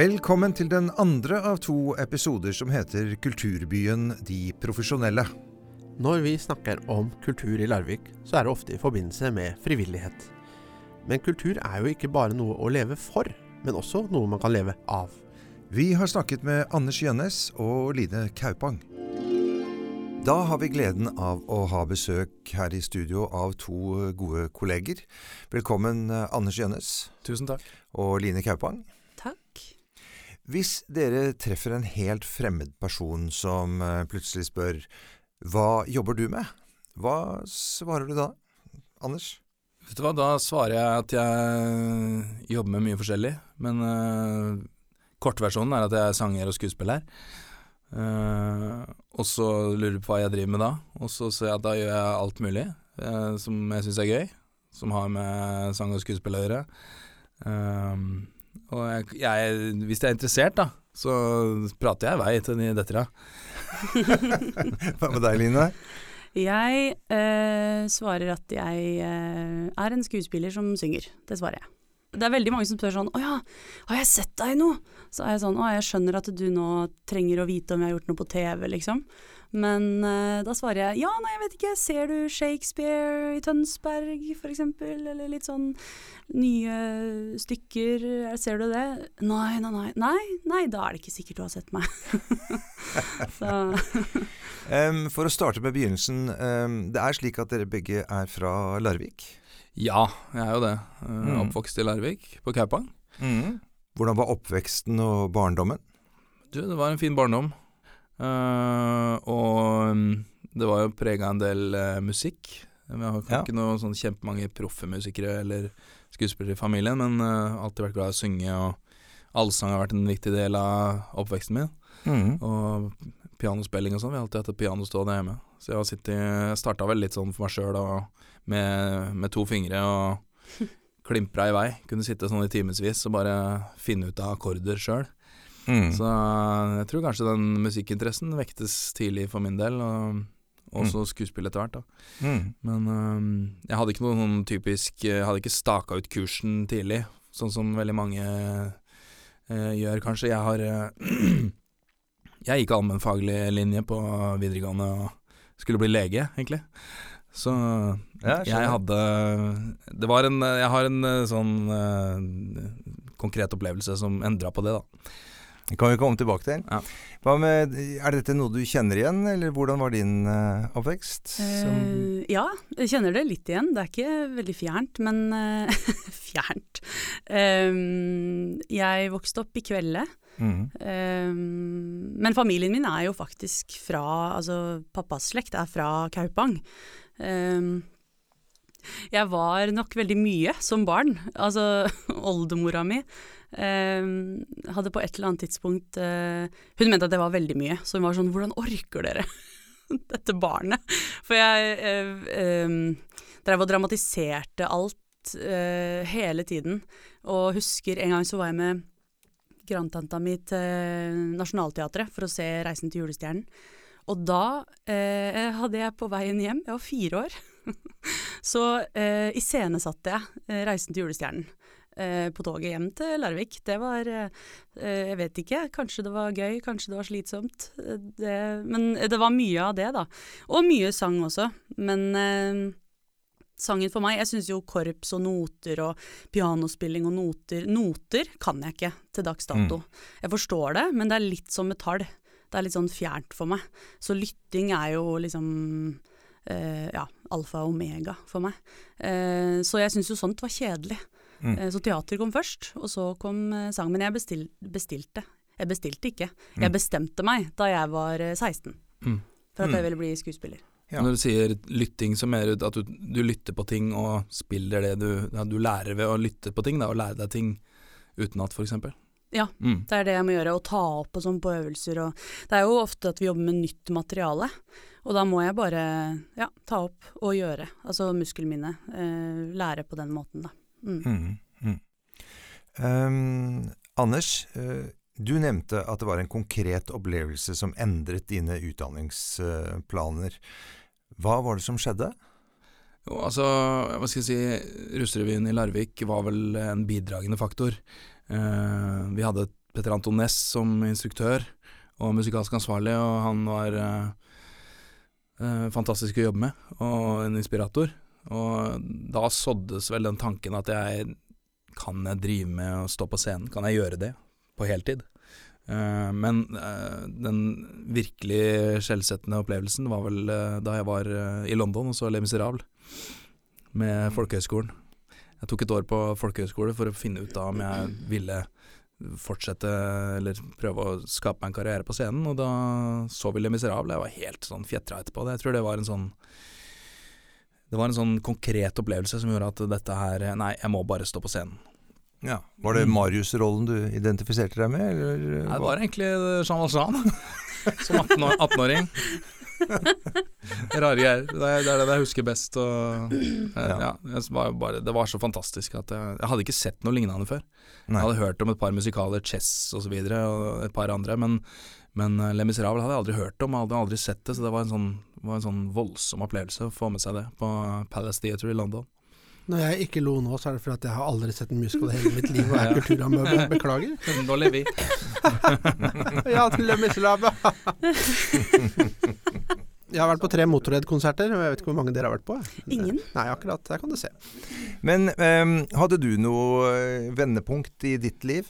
Velkommen til den andre av to episoder som heter Kulturbyen De profesjonelle. Når vi snakker om kultur i Larvik, så er det ofte i forbindelse med frivillighet. Men kultur er jo ikke bare noe å leve for, men også noe man kan leve av. Vi har snakket med Anders Gjønnes og Line Kaupang. Da har vi gleden av å ha besøk her i studio av to gode kolleger. Velkommen Anders Gjønnes. Tusen takk. Og Line Kaupang. Hvis dere treffer en helt fremmed person som eh, plutselig spør hva jobber du med, hva svarer du da? Anders? Vet du hva, da svarer jeg at jeg jobber med mye forskjellig, men uh, kortversjonen er at jeg er sanger og skuespiller. Uh, og så lurer du på hva jeg driver med da, og så ser jeg at da gjør jeg alt mulig uh, som jeg syns er gøy, som har med sang og skuespill å gjøre. Uh, og jeg, jeg, hvis jeg er interessert, da, så prater jeg i vei til de detter av. Hva med deg, Line? Jeg eh, svarer at jeg eh, er en skuespiller som synger. Det svarer jeg. Det er veldig mange som spør sånn 'Å ja, har jeg sett deg i noe?' Så er jeg sånn 'Å, jeg skjønner at du nå trenger å vite om jeg har gjort noe på TV', liksom. Men uh, da svarer jeg 'Ja, nei, jeg vet ikke. Ser du Shakespeare i Tønsberg, eksempel? Eller litt sånn nye stykker. Ser du det? Nei, nei, nei. Nei, nei da er det ikke sikkert du har sett meg. Um, For å starte med begynnelsen. Um, det er slik at dere begge er fra Larvik? Ja, jeg er jo det. Uh, Mm. Oppvokst i Larvik, på Kaupang. Hvordan var oppveksten og barndommen? Du, det var en fin barndom. Uh, og um, det var jo prega en del uh, musikk. Vi har Ja. ikke noe sånn kjempemange proffe musikere eller skuespillere i familien, men uh, alltid vært glad i å synge, og allsang har vært en viktig del av oppveksten min. Mm. Og pianospilling og sånn. Vi har alltid hatt et piano stående hjemme. Så jeg sittet Jeg starta vel litt sånn for meg sjøl med, med to fingre og klimpra i vei. Kunne sitte sånn i timevis og bare finne ut av akkorder sjøl. Mm. Så jeg tror kanskje den musikkinteressen vektes tidlig for min del, og også skuespill etter hvert, da. Mm. Men um, jeg hadde ikke noe sånn typisk Jeg hadde ikke staka ut kursen tidlig, sånn som veldig mange uh, gjør, kanskje. Jeg har uh, Jeg gikk allmennfaglig linje på videregående og skulle bli lege, egentlig. Så Ja, jeg hadde Det var en Jeg har en sånn uh, konkret opplevelse som endra på det, da. Det kan vi komme tilbake til. Ja. Hva med, er dette noe du kjenner igjen, eller hvordan var din uh, oppvekst? Uh, ja, jeg kjenner det litt igjen. Det er ikke veldig fjernt, men uh, Fjernt. Um, jeg vokste opp i Kvelde. Mm. Um, men familien min er jo faktisk fra Altså, pappas slekt er fra Kaupang. Um, jeg var nok veldig mye som barn. Altså, oldemora mi eh, hadde på et eller annet tidspunkt eh, Hun mente at det var veldig mye, så hun var sånn Hvordan orker dere dette barnet? For jeg eh, um, drev og dramatiserte alt uh, hele tiden. Og husker en gang så var jeg med grandtanta mi til Nationaltheatret for å se 'Reisen til julestjernen'. Og da eh, hadde jeg på veien hjem, jeg var fire år, så eh, iscenesatte jeg eh, 'Reisen til julestjernen' eh, på toget hjem til Larvik. Det var eh, Jeg vet ikke, kanskje det var gøy, kanskje det var slitsomt. Det, men det var mye av det, da. Og mye sang også. Men eh, sangen for meg Jeg syns jo korps og noter og pianospilling og noter Noter kan jeg ikke til dags dato. Jeg forstår det, men det er litt som metall. Det er litt sånn fjernt for meg. Så lytting er jo liksom ja, alfa og omega for meg. Eh, så jeg syns jo sånt var kjedelig. Mm. Eh, så teater kom først, og så kom eh, sang. Men jeg bestil, bestilte. Jeg bestilte ikke. Mm. Jeg bestemte meg da jeg var eh, 16 Mm. for at Mm. jeg ville bli skuespiller. Ja. Når du sier lytting, så mer du at du, du lytter på ting og spiller det du ja, Du lærer ved å lytte på ting, da, og lære deg ting utenat, for eksempel. Ja. Mm. Det er det jeg må gjøre, å ta opp og sånn på øvelser og Det er jo ofte at vi jobber med nytt materiale, og da må jeg bare ja, ta opp og gjøre. Altså muskelminne. Eh, lære på den måten, da. Mm. Mm. Mm. Um, Anders, eh, du nevnte at det var en konkret opplevelse som endret dine utdanningsplaner. Hva var det som skjedde? Jo, altså, hva skal jeg si, Russerevyen i Larvik var vel en bidragende faktor. Eh, vi hadde et Petter Anton Næss som instruktør og musikalsk ansvarlig, og han var eh, eh, fantastisk å jobbe med, og en inspirator. Og da såddes vel den tanken at jeg kan jeg drive med å stå på scenen, kan jeg gjøre det på heltid? Uh, men uh, den virkelig skjellsettende opplevelsen var vel uh, da jeg var i London og så Le Miserable med Folkehøgskolen. Jeg tok et år på folkehøyskole for å finne ut da om jeg ville fortsette eller prøve å skape meg en karriere på scenen, og da så vi Le Miserable. Jeg var helt sånn fjetra etterpå. Jeg tror det var en sånn Det var en sånn konkret opplevelse som gjorde at dette her Nei, jeg må bare stå på scenen. Ja. Var det Marius-rollen du identifiserte deg med? Eller? Nei, det var egentlig Jean Valjean som 18 år- 18-åring. Rare greier. Det det er det jeg husker best. Og, eh, ja, var bare, det var så fantastisk at jeg, jeg hadde ikke sett noe lignende før. Nei. Jeg hadde hørt om et par musikaler, Chess osv., og, så videre, og et par andre, men, men eh, Le Miserable hadde jeg aldri hørt om, hadde aldri sett det, så det var en sånn, var en sånn voldsom opplevelse å få med seg det på Palace Theatre i London. Når jeg ikke lo nå, så er det fordi at jeg har aldri sett en musical i hele mitt liv og er Ja. kulturamøbe. Beklager. Nå lever vi. Ja, til Le Miserable. Jeg har vært på tre Motorhead-konserter, og jeg vet ikke hvor mange dere har vært på. Ingen. Nei, akkurat. Der kan du se. Men um, hadde du noe eh, vendepunkt i ditt liv?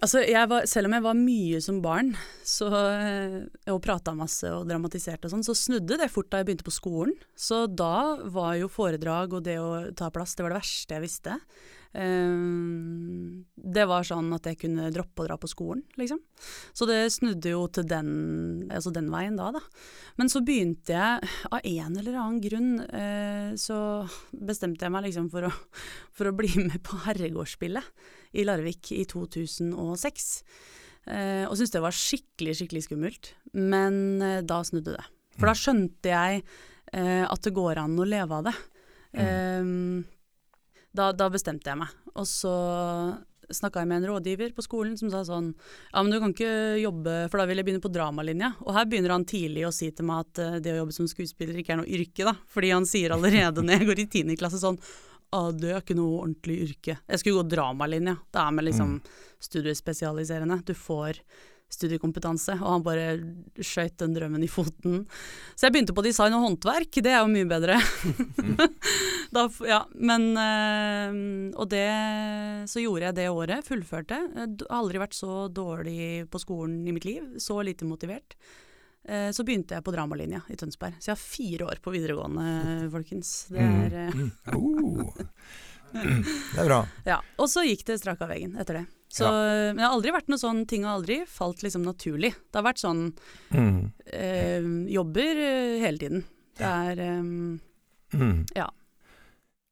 Altså, var, selv om jeg var mye som barn så, eh, og prata masse og dramatiserte og sånn, så snudde det fort da jeg begynte på skolen. Så da var jo foredrag og det å ta plass, det var det verste jeg visste. Um, det var sånn at jeg kunne droppe å dra på skolen, liksom. Så det snudde jo til den, altså den veien da, da. Men så begynte jeg, av en eller annen grunn, uh, så bestemte jeg meg liksom for å, for å bli med på Herregårdsspillet i Larvik i 2006. Eh, og syntes det var skikkelig, skikkelig skummelt. Men eh, da snudde det. For da skjønte jeg eh, at det går an å leve av det. Eh, da, da bestemte jeg meg. Og så snakka jeg med en rådgiver på skolen som sa sånn Ja, men du kan ikke jobbe For da vil jeg begynne på dramalinja. Og her begynner han tidlig å si til meg at det å jobbe som skuespiller ikke er noe yrke, da. Fordi han sier allerede når jeg går i tiende klasse sånn ah, det er ikke noe ordentlig yrke. Jeg skulle gå dramalinja. Det er med liksom studiespesialiserende. Du får studiekompetanse, og han bare skjøt den drømmen i foten. Så jeg begynte på design og håndverk, det er jo mye bedre. da, ja, men øh, Og det Så gjorde jeg det året, fullførte. Jeg har aldri vært så dårlig på skolen i mitt liv, så lite motivert. Eh, Så begynte jeg på dramalinja i Tønsberg. Så jeg har fire år på videregående, folkens. Det er mm. Oh. Det er bra. Ja, og så gikk det strak av veggen etter det. Så, Men det har aldri vært noe sånn ting har aldri falt liksom naturlig. Det har vært sånn Mm. eh, jobber eh, hele tiden. Det er eh, Mm. Ja.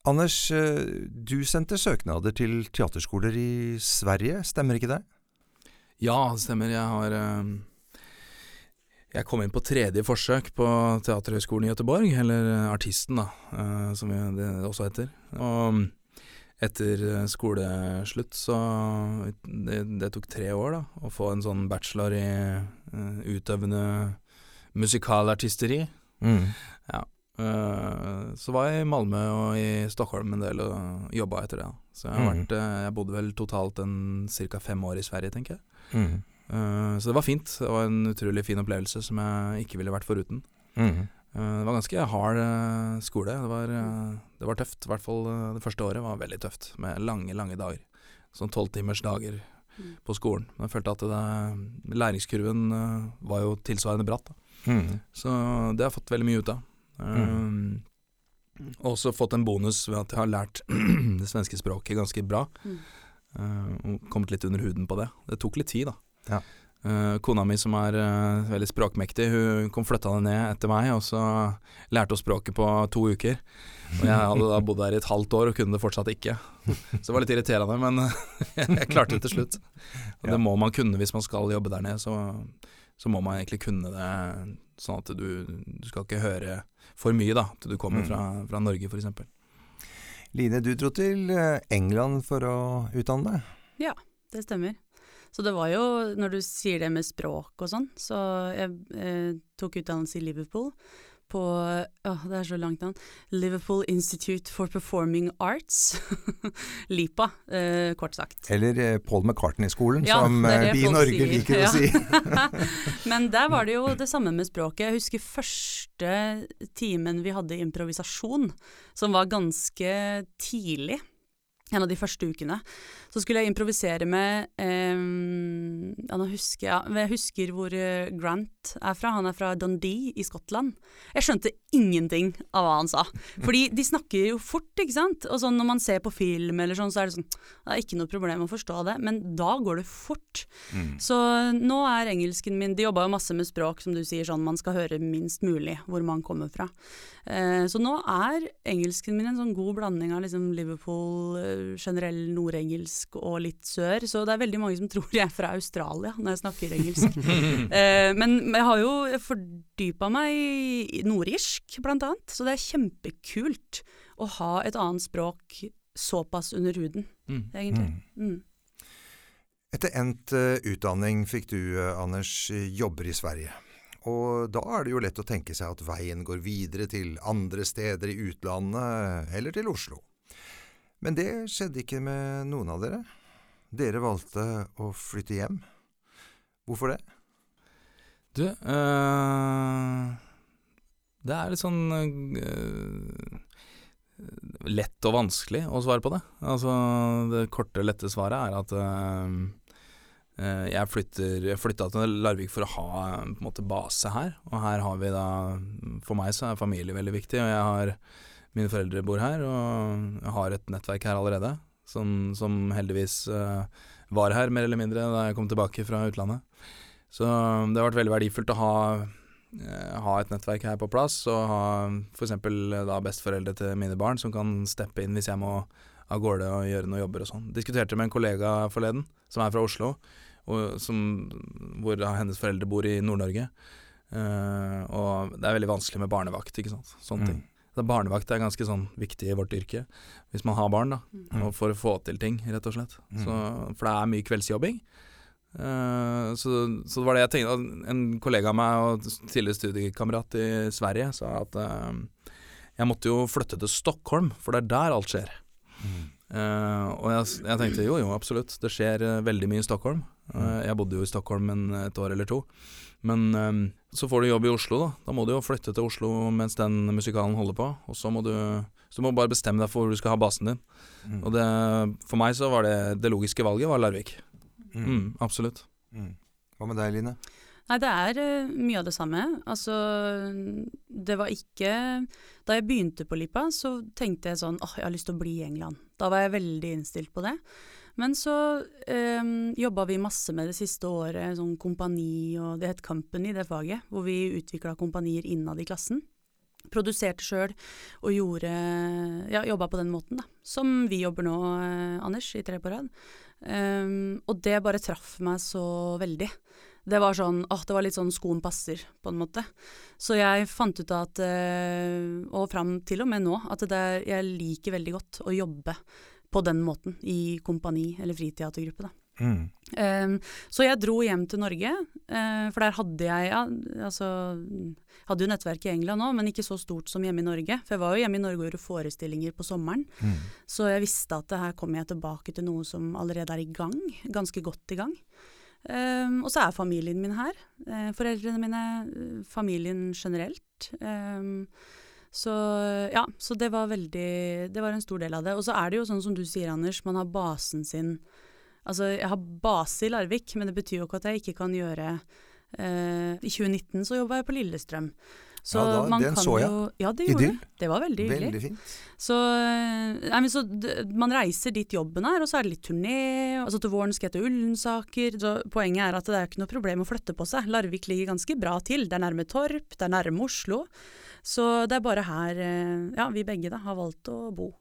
Anders, eh, du sendte søknader til teaterskoler i Sverige, stemmer ikke det? Ja, det stemmer. Jeg har eh, Jeg kom inn på tredje forsøk på Teaterhøgskolen i Gøteborg, eller eh, Artisten, da, eh, som det også heter. Og etter eh, skoleslutt så det, det tok tre år, da, å få en sånn bachelor i utøvende musikalartisteri. Mm. Ja. så var jeg i Malmö og i Stockholm en del og jobba etter det. da. Så jeg har Mhm. vært Jeg bodde vel totalt en ca. fem år i Sverige, tenker jeg. Mm. Eh, så det var fint. Det var en utrolig fin opplevelse som jeg ikke ville vært foruten. Mm. Eh, det var ganske hard eh, skole. Det var, det var tøft. I hvert fall det første året var veldig tøft, med lange, lange dager. Sånn tolvtimers dager Mm. på skolen. Men jeg følte at det, læringskurven var jo tilsvarende bratt. Da. Mm. Så det har jeg fått veldig mye ut av. Um, også fått en bonus ved at jeg har lært det svenske språket ganske bra. Mm. Uh, og kommet litt under huden på det. Det tok litt tid, da. Ja. Uh, kona mi som er uh, veldig språkmektig, hun kom flytta ned etter meg, og så lærte hun språket på to uker. Og jeg hadde da bodd der i et halvt år og kunne det fortsatt ikke. Så det var litt irriterende, men jeg klarte det til slutt. Og det må man kunne hvis man skal jobbe der nede, så, så må man egentlig kunne det sånn at du, du skal ikke høre for mye da, til du kommer Mm. fra, fra Norge f.eks. Line, du dro til eh, England for å utdanne deg. Ja, Det stemmer. Så det var jo, når du sier det med språk og sånn, så jeg eh, tok utdannelse i Liverpool på åh, det er så langt navn. Liverpool Institute for Performing Arts. LIPA, eh, kort sagt. Eller eh, Paul McCartney-skolen, Ja, som eh, vi i Norge sier. liker Ja. å si. Men der var det jo det samme med språket. Jeg husker første timen vi hadde improvisasjon, som var ganske tidlig. En av de første ukene. Så skulle jeg improvisere med um, ja, husker jeg, jeg husker hvor eh, Grant er fra. Han er fra Dundee i Skottland. Jeg skjønte ingenting av hva han sa. Fordi de snakker jo fort, ikke sant. Og sånn når man ser på film eller sånn, så er det sånn Det er ikke noe problem å forstå det, men da går det fort. Mm. Så nå er engelsken min De jobba jo masse med språk, som du sier, sånn man skal høre minst mulig hvor man kommer fra. Eh, så nå er engelsken min en sånn god blanding av liksom Liverpool, eh, generell nordengelsk og litt sør. Så det er veldig mange som tror jeg er fra Australia når jeg snakker engelsk. eh, men jeg har jo fordypa meg i nordirsk, blant annet. Så det er kjempekult å ha et annet språk såpass under huden, Mm. egentlig. Mm. Mm. Etter endt eh, utdanning fikk du, eh, Anders, jobber i Sverige. Og da er det jo lett å tenke seg at veien går videre til andre steder i utlandet, eller til Oslo. Men det skjedde ikke med noen av dere. Dere valgte å flytte hjem. Hvorfor det? Du, øh, det er litt sånn uh, lett og vanskelig å svare på det. Altså, det korte, lette svaret er at øh, jeg flytter Jeg flytta til Larvik for å ha på en måte base her, og her har vi da For meg så er familie veldig viktig, og jeg har Mine foreldre bor her, og jeg har et nettverk her allerede, som, som heldigvis uh, var her mer eller mindre da jeg kom tilbake fra utlandet. Så det har vært veldig verdifullt å ha, ha et nettverk her på plass, og ha f.eks. da besteforeldre til mine barn som kan steppe inn hvis jeg må av gårde og gjøre noen jobber og sånn. Diskuterte med en kollega forleden, som er fra Oslo, og som, hvor hennes foreldre bor i Nord-Norge. Uh, og det er veldig vanskelig med barnevakt, ikke sant. Sånne Mm. ting. Så barnevakt er ganske sånn viktig i vårt yrke, hvis man har barn, da. Mm. Og for å få til ting, rett og slett. Mm. Så, for det er mye kveldsjobbing. Eh, så, så det var det jeg tenkte. En kollega av meg og tidligere studiekamerat i Sverige sa at uh, jeg måtte jo flytte til Stockholm, for det er der alt skjer. Mm. Uh, og jeg, jeg tenkte jo, jo, absolutt. Det skjer veldig mye i Stockholm. Eh, jeg bodde jo i Stockholm en, et år eller to. Men eh, så får du jobb i Oslo, da. Da må du jo flytte til Oslo mens den musikalen holder på. Og så må du så du må bare bestemme deg for hvor du skal ha basen din. Mm. Og det, for meg så var det det logiske valget var Larvik. Mm, absolutt. Mm. Hva med deg, Line? Nei, det er uh, mye av det samme. Altså, det var ikke Da jeg begynte på Lipa, så tenkte jeg sånn åh, jeg har lyst til å bli i England. Da var jeg veldig innstilt på det. Men så um, jobba vi masse med det siste året, sånn kompani og Det het Company, det faget, hvor vi utvikla kompanier innad i klassen. Produserte sjøl og gjorde Ja, jobba på den måten, da. Som vi jobber nå, eh, Anders, i Tre på rad. Um, og det bare traff meg så veldig. Det var sånn, åh, det var litt sånn skoen passer, på en måte. Så jeg fant ut at, uh, og fram til og med nå, at det jeg liker veldig godt å jobbe på den måten i kompani eller friteatergruppe, da. Mm. Um, så jeg dro hjem til Norge, uh, for der hadde jeg ja, altså, hadde jo nettverk i England òg, men ikke så stort som hjemme i Norge. For jeg var jo hjemme i Norge og gjorde forestillinger på sommeren. Mm. Så jeg visste at her kommer jeg tilbake til noe som allerede er i gang, ganske godt i gang. Um, og så er familien min her. Uh, foreldrene mine, familien generelt. Um, så ja, så det var veldig Det var en stor del av det. Og så er det jo sånn som du sier, Anders, man har basen sin Altså, jeg har base i Larvik, men det betyr jo ikke at jeg ikke kan gjøre eh, I 2019 så jobba jeg på Lillestrøm. Så Ja, da- man den kan så jeg. jo Ja, det gjorde Idyll. det. Det var veldig hyggelig. Veldig fint. Så, eh, nei, men så man reiser dit jobben er, og så er det litt turné. Altså Til våren skal jeg til Ullensaker. Så poenget er at det er ikke noe problem å flytte på seg. Larvik ligger ganske bra til. Det er nærme Torp, det er nærme Oslo. Så det er bare her eh, ja, vi begge da har valgt å bo.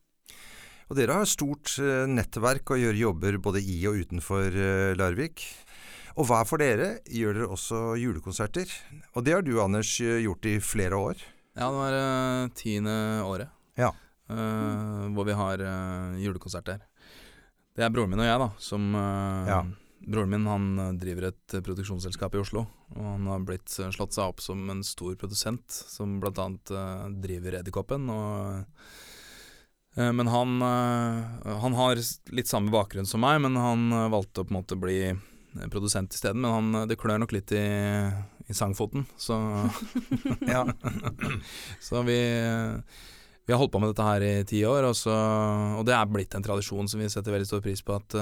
Og dere har stort eh, nettverk og gjør jobber både i og utenfor eh, Larvik. Og hver for dere gjør dere også julekonserter. Og det har du, Anders, eh, gjort i flere år. Ja, det var uh, tiende året Ja. eh, hvor vi har uh, julekonsert der. Det er broren min og jeg, da, som uh, Ja. Broren min han driver et produksjonsselskap i Oslo, Og han har blitt slått seg opp som en stor produsent, som bl.a. Uh, driver Edderkoppen. Og, uh, men han, uh, han har litt samme bakgrunn som meg, men han uh, valgte å på en måte bli produsent isteden. Men han, det klør nok litt i, i sangfoten, så Ja. Så vi, vi har holdt på med dette her i ti år, og, så, og det er blitt en tradisjon som vi setter veldig stor pris på at,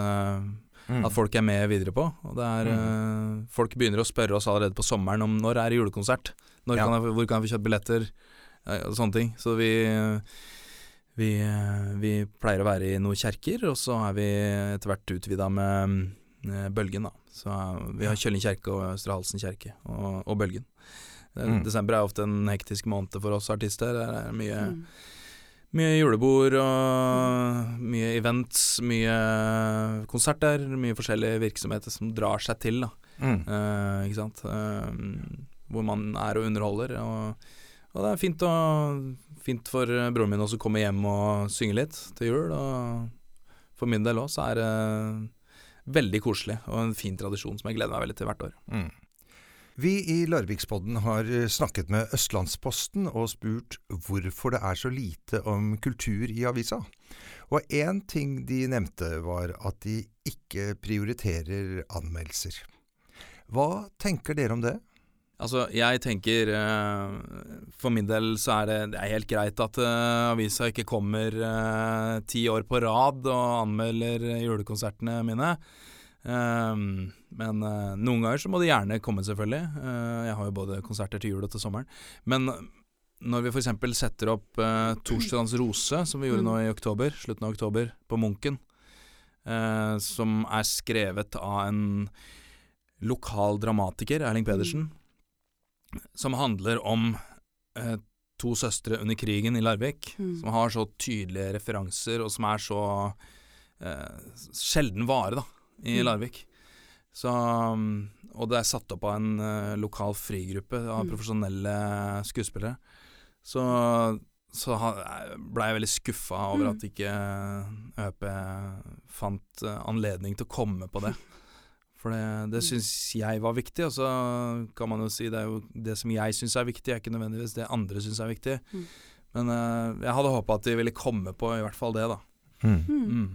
Mm. at folk er med videre på. Og det er, mm. folk begynner å spørre oss allerede på sommeren om når er det julekonsert, når Ja. kan jeg, hvor kan vi kjøpe billetter, uh, og sånne ting. Så vi, vi, uh, vi pleier å være i noen kjerker, og så er vi etter hvert utvida med uh, Bølgen, da. Så uh, vi har Kjølling kjerke og Østre Halsen kjerke, og, og Bølgen. Eh, Mm. Desember er ofte en hektisk måned for oss artister. Det er mye, Mm. mye julebord og mye events, mye konserter, mye forskjellige virksomheter som drar seg til, da. Mm. Uh, ikke sant. Uh, hvor man er og underholder. Og, og det er fint, å, fint for broren min også å komme hjem og synge litt til jul. Og for min del òg så er det veldig koselig og en fin tradisjon som jeg gleder meg veldig til hvert år. Mm. Vi i Larvikspodden har eh, snakket med Østlandsposten og spurt hvorfor det er så lite om kultur i avisa. Og én ting de nevnte var at de ikke prioriterer anmeldelser. Hva tenker dere om det? Altså, jeg tenker eh, For min del så er det, det er helt greit at eh, avisa ikke kommer eh, ti år på rad og anmelder julekonsertene mine. Men noen ganger så må de gjerne komme, selvfølgelig. Jeg har jo både konserter til jul og til sommeren. Men når vi f.eks. setter opp uh, Torsdagens rose, som vi gjorde nå i oktober, slutten av oktober, på Munken, som er skrevet av en lokal dramatiker, Erling Pedersen, som handler om eh, to søstre under krigen i Larvik, Mm. som har så tydelige referanser, og som er så eh, sjelden vare, da, i Mm. Larvik. Så, um, og det er satt opp av en eh, lokal frigruppe av Mm. profesjonelle skuespillere. Så, så blei jeg veldig skuffa over Mm. at ikke ØP fant eh, anledning til å komme på det. For det, det Mm. syns jeg var viktig, og så kan man jo si det er jo det som jeg syns er viktig, er ikke nødvendigvis det andre syns er viktig. Mm. Men uh, jeg hadde håpa at de ville komme på i hvert fall det, da. Mm. Mm. Mm.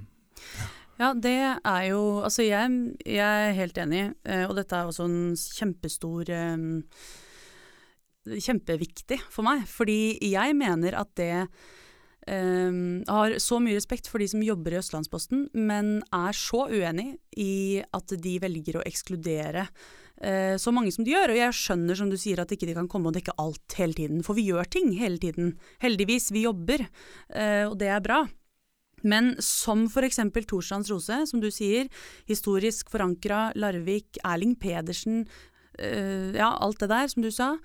Ja, det er jo Altså, jeg, jeg er helt enig, eh, og dette er også en kjempestor um, Kjempeviktig for meg, fordi jeg mener at det eh, har så mye respekt for de som jobber i Østlandsposten, men er så uenig i at de velger å ekskludere uh, så mange som de gjør. Og jeg skjønner som du sier at ikke de kan komme og dekke alt hele tiden, for vi gjør ting hele tiden. Heldigvis, vi jobber, uh, og det er bra. Men som eksempel Torsdagens rose, som du sier, historisk forankra, Larvik, Erling Pedersen, uh, ja, alt det der som du sa.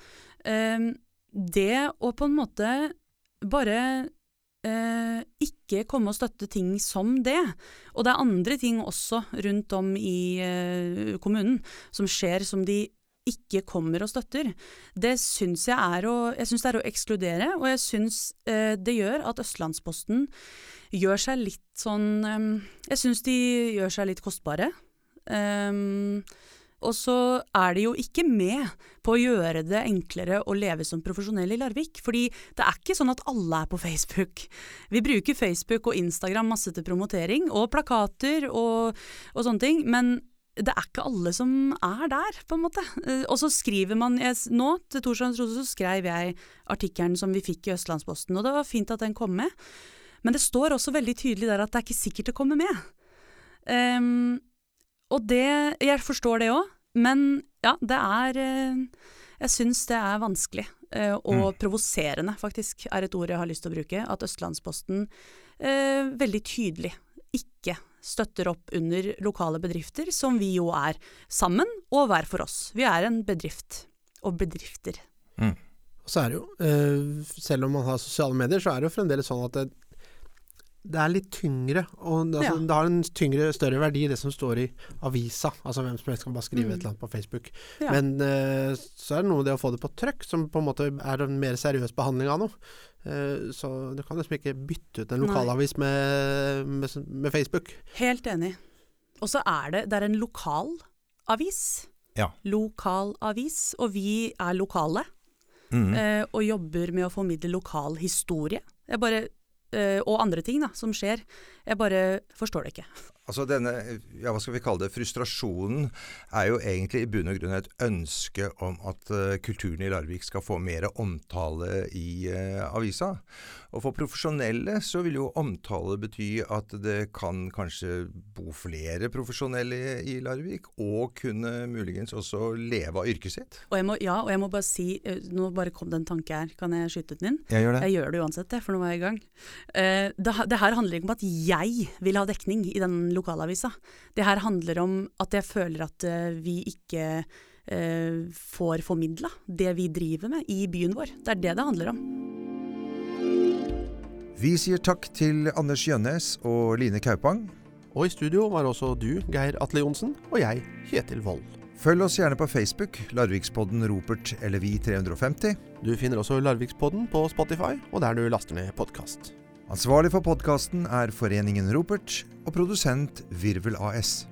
øh, det å på en måte bare øh, ikke komme og støtte ting som det. Og det er andre ting også rundt om i eh, kommunen som skjer som de ikke kommer og støtter. Det syns jeg er å, jeg synes det er å ekskludere, og jeg syns eh, det gjør at Østlandsposten gjør seg litt sånn um, Jeg syns de gjør seg litt kostbare. Um, og så er de jo ikke med på å gjøre det enklere å leve som profesjonell i Larvik. Fordi det er ikke sånn at alle er på Facebook. Vi bruker Facebook og Instagram masse til promotering, og plakater og, og sånne ting. Men det er ikke alle som er der, på en måte. Eh, Og så skriver man jeg, Nå, til Torsdagens Rose, så skrev jeg artikkelen som vi fikk i Østlandsposten, og det var fint at den kom med. Men det står også veldig tydelig der at det er ikke sikkert det kommer med. Um, og det Jeg forstår det òg, men ja, det er eh, Jeg syns det er vanskelig. Og og provoserende, faktisk, er et ord jeg har lyst til å bruke. At Østlandsposten eh, veldig tydelig ikke støtter opp under lokale bedrifter, som vi jo er sammen, og hver for oss. Vi er en bedrift. Og bedrifter. Og så er det jo, eh, selv om man har sosiale medier, så er det jo fremdeles sånn at det, det er litt tyngre. Og det, altså, Ja. det har en tyngre, større verdi det som står i avisa. Altså hvem som helst kan bare skrive Mm. et eller annet på Facebook. Ja. Men uh, så er det noe med det å få det på trykk, som på en måte er en mer seriøs behandling av noe. Eh, så du kan liksom ikke bytte ut en lokalavis med, med, med Facebook. Helt enig. Og så er det, det er en lokal avis. Ja. Lokalavis. Og vi er lokale, Mhm. eh, og jobber med å formidle lokal historie. Jeg bare, og andre ting da, som skjer. Jeg bare forstår det ikke. Altså denne, ja hva skal vi kalle det, frustrasjonen er jo egentlig i bunn og grunn et ønske om at uh, kulturen i Larvik skal få mer omtale i uh, avisa. Og for profesjonelle så vil jo omtale bety at det kan kanskje bo flere profesjonelle i Larvik, og kunne muligens også leve av yrket sitt. Og jeg må, ja, og jeg må bare si, eh, nå bare kom det en tanke her, kan jeg skyte den inn? Jeg gjør det. Jeg gjør det uansett, det, for nå var jeg i gang. Eh, det, det her handler ikke om at jeg vil ha dekning i den lokalavisa. Det her handler om at jeg føler at eh, vi ikke eh, får formidla det vi driver med i byen vår. Det er det det handler om. Vi sier takk til Anders Gjønnes og Line Kaupang. Og i studio var også du, Geir Atle Johnsen, og jeg, Kjetil Wold. Følg oss gjerne på Facebook, Larvikspodden Ropert eller Vi350. Du finner også Larvikspodden på Spotify, og der du laster ned podkast. Ansvarlig for podkasten er Foreningen Ropert, og produsent Virvel AS.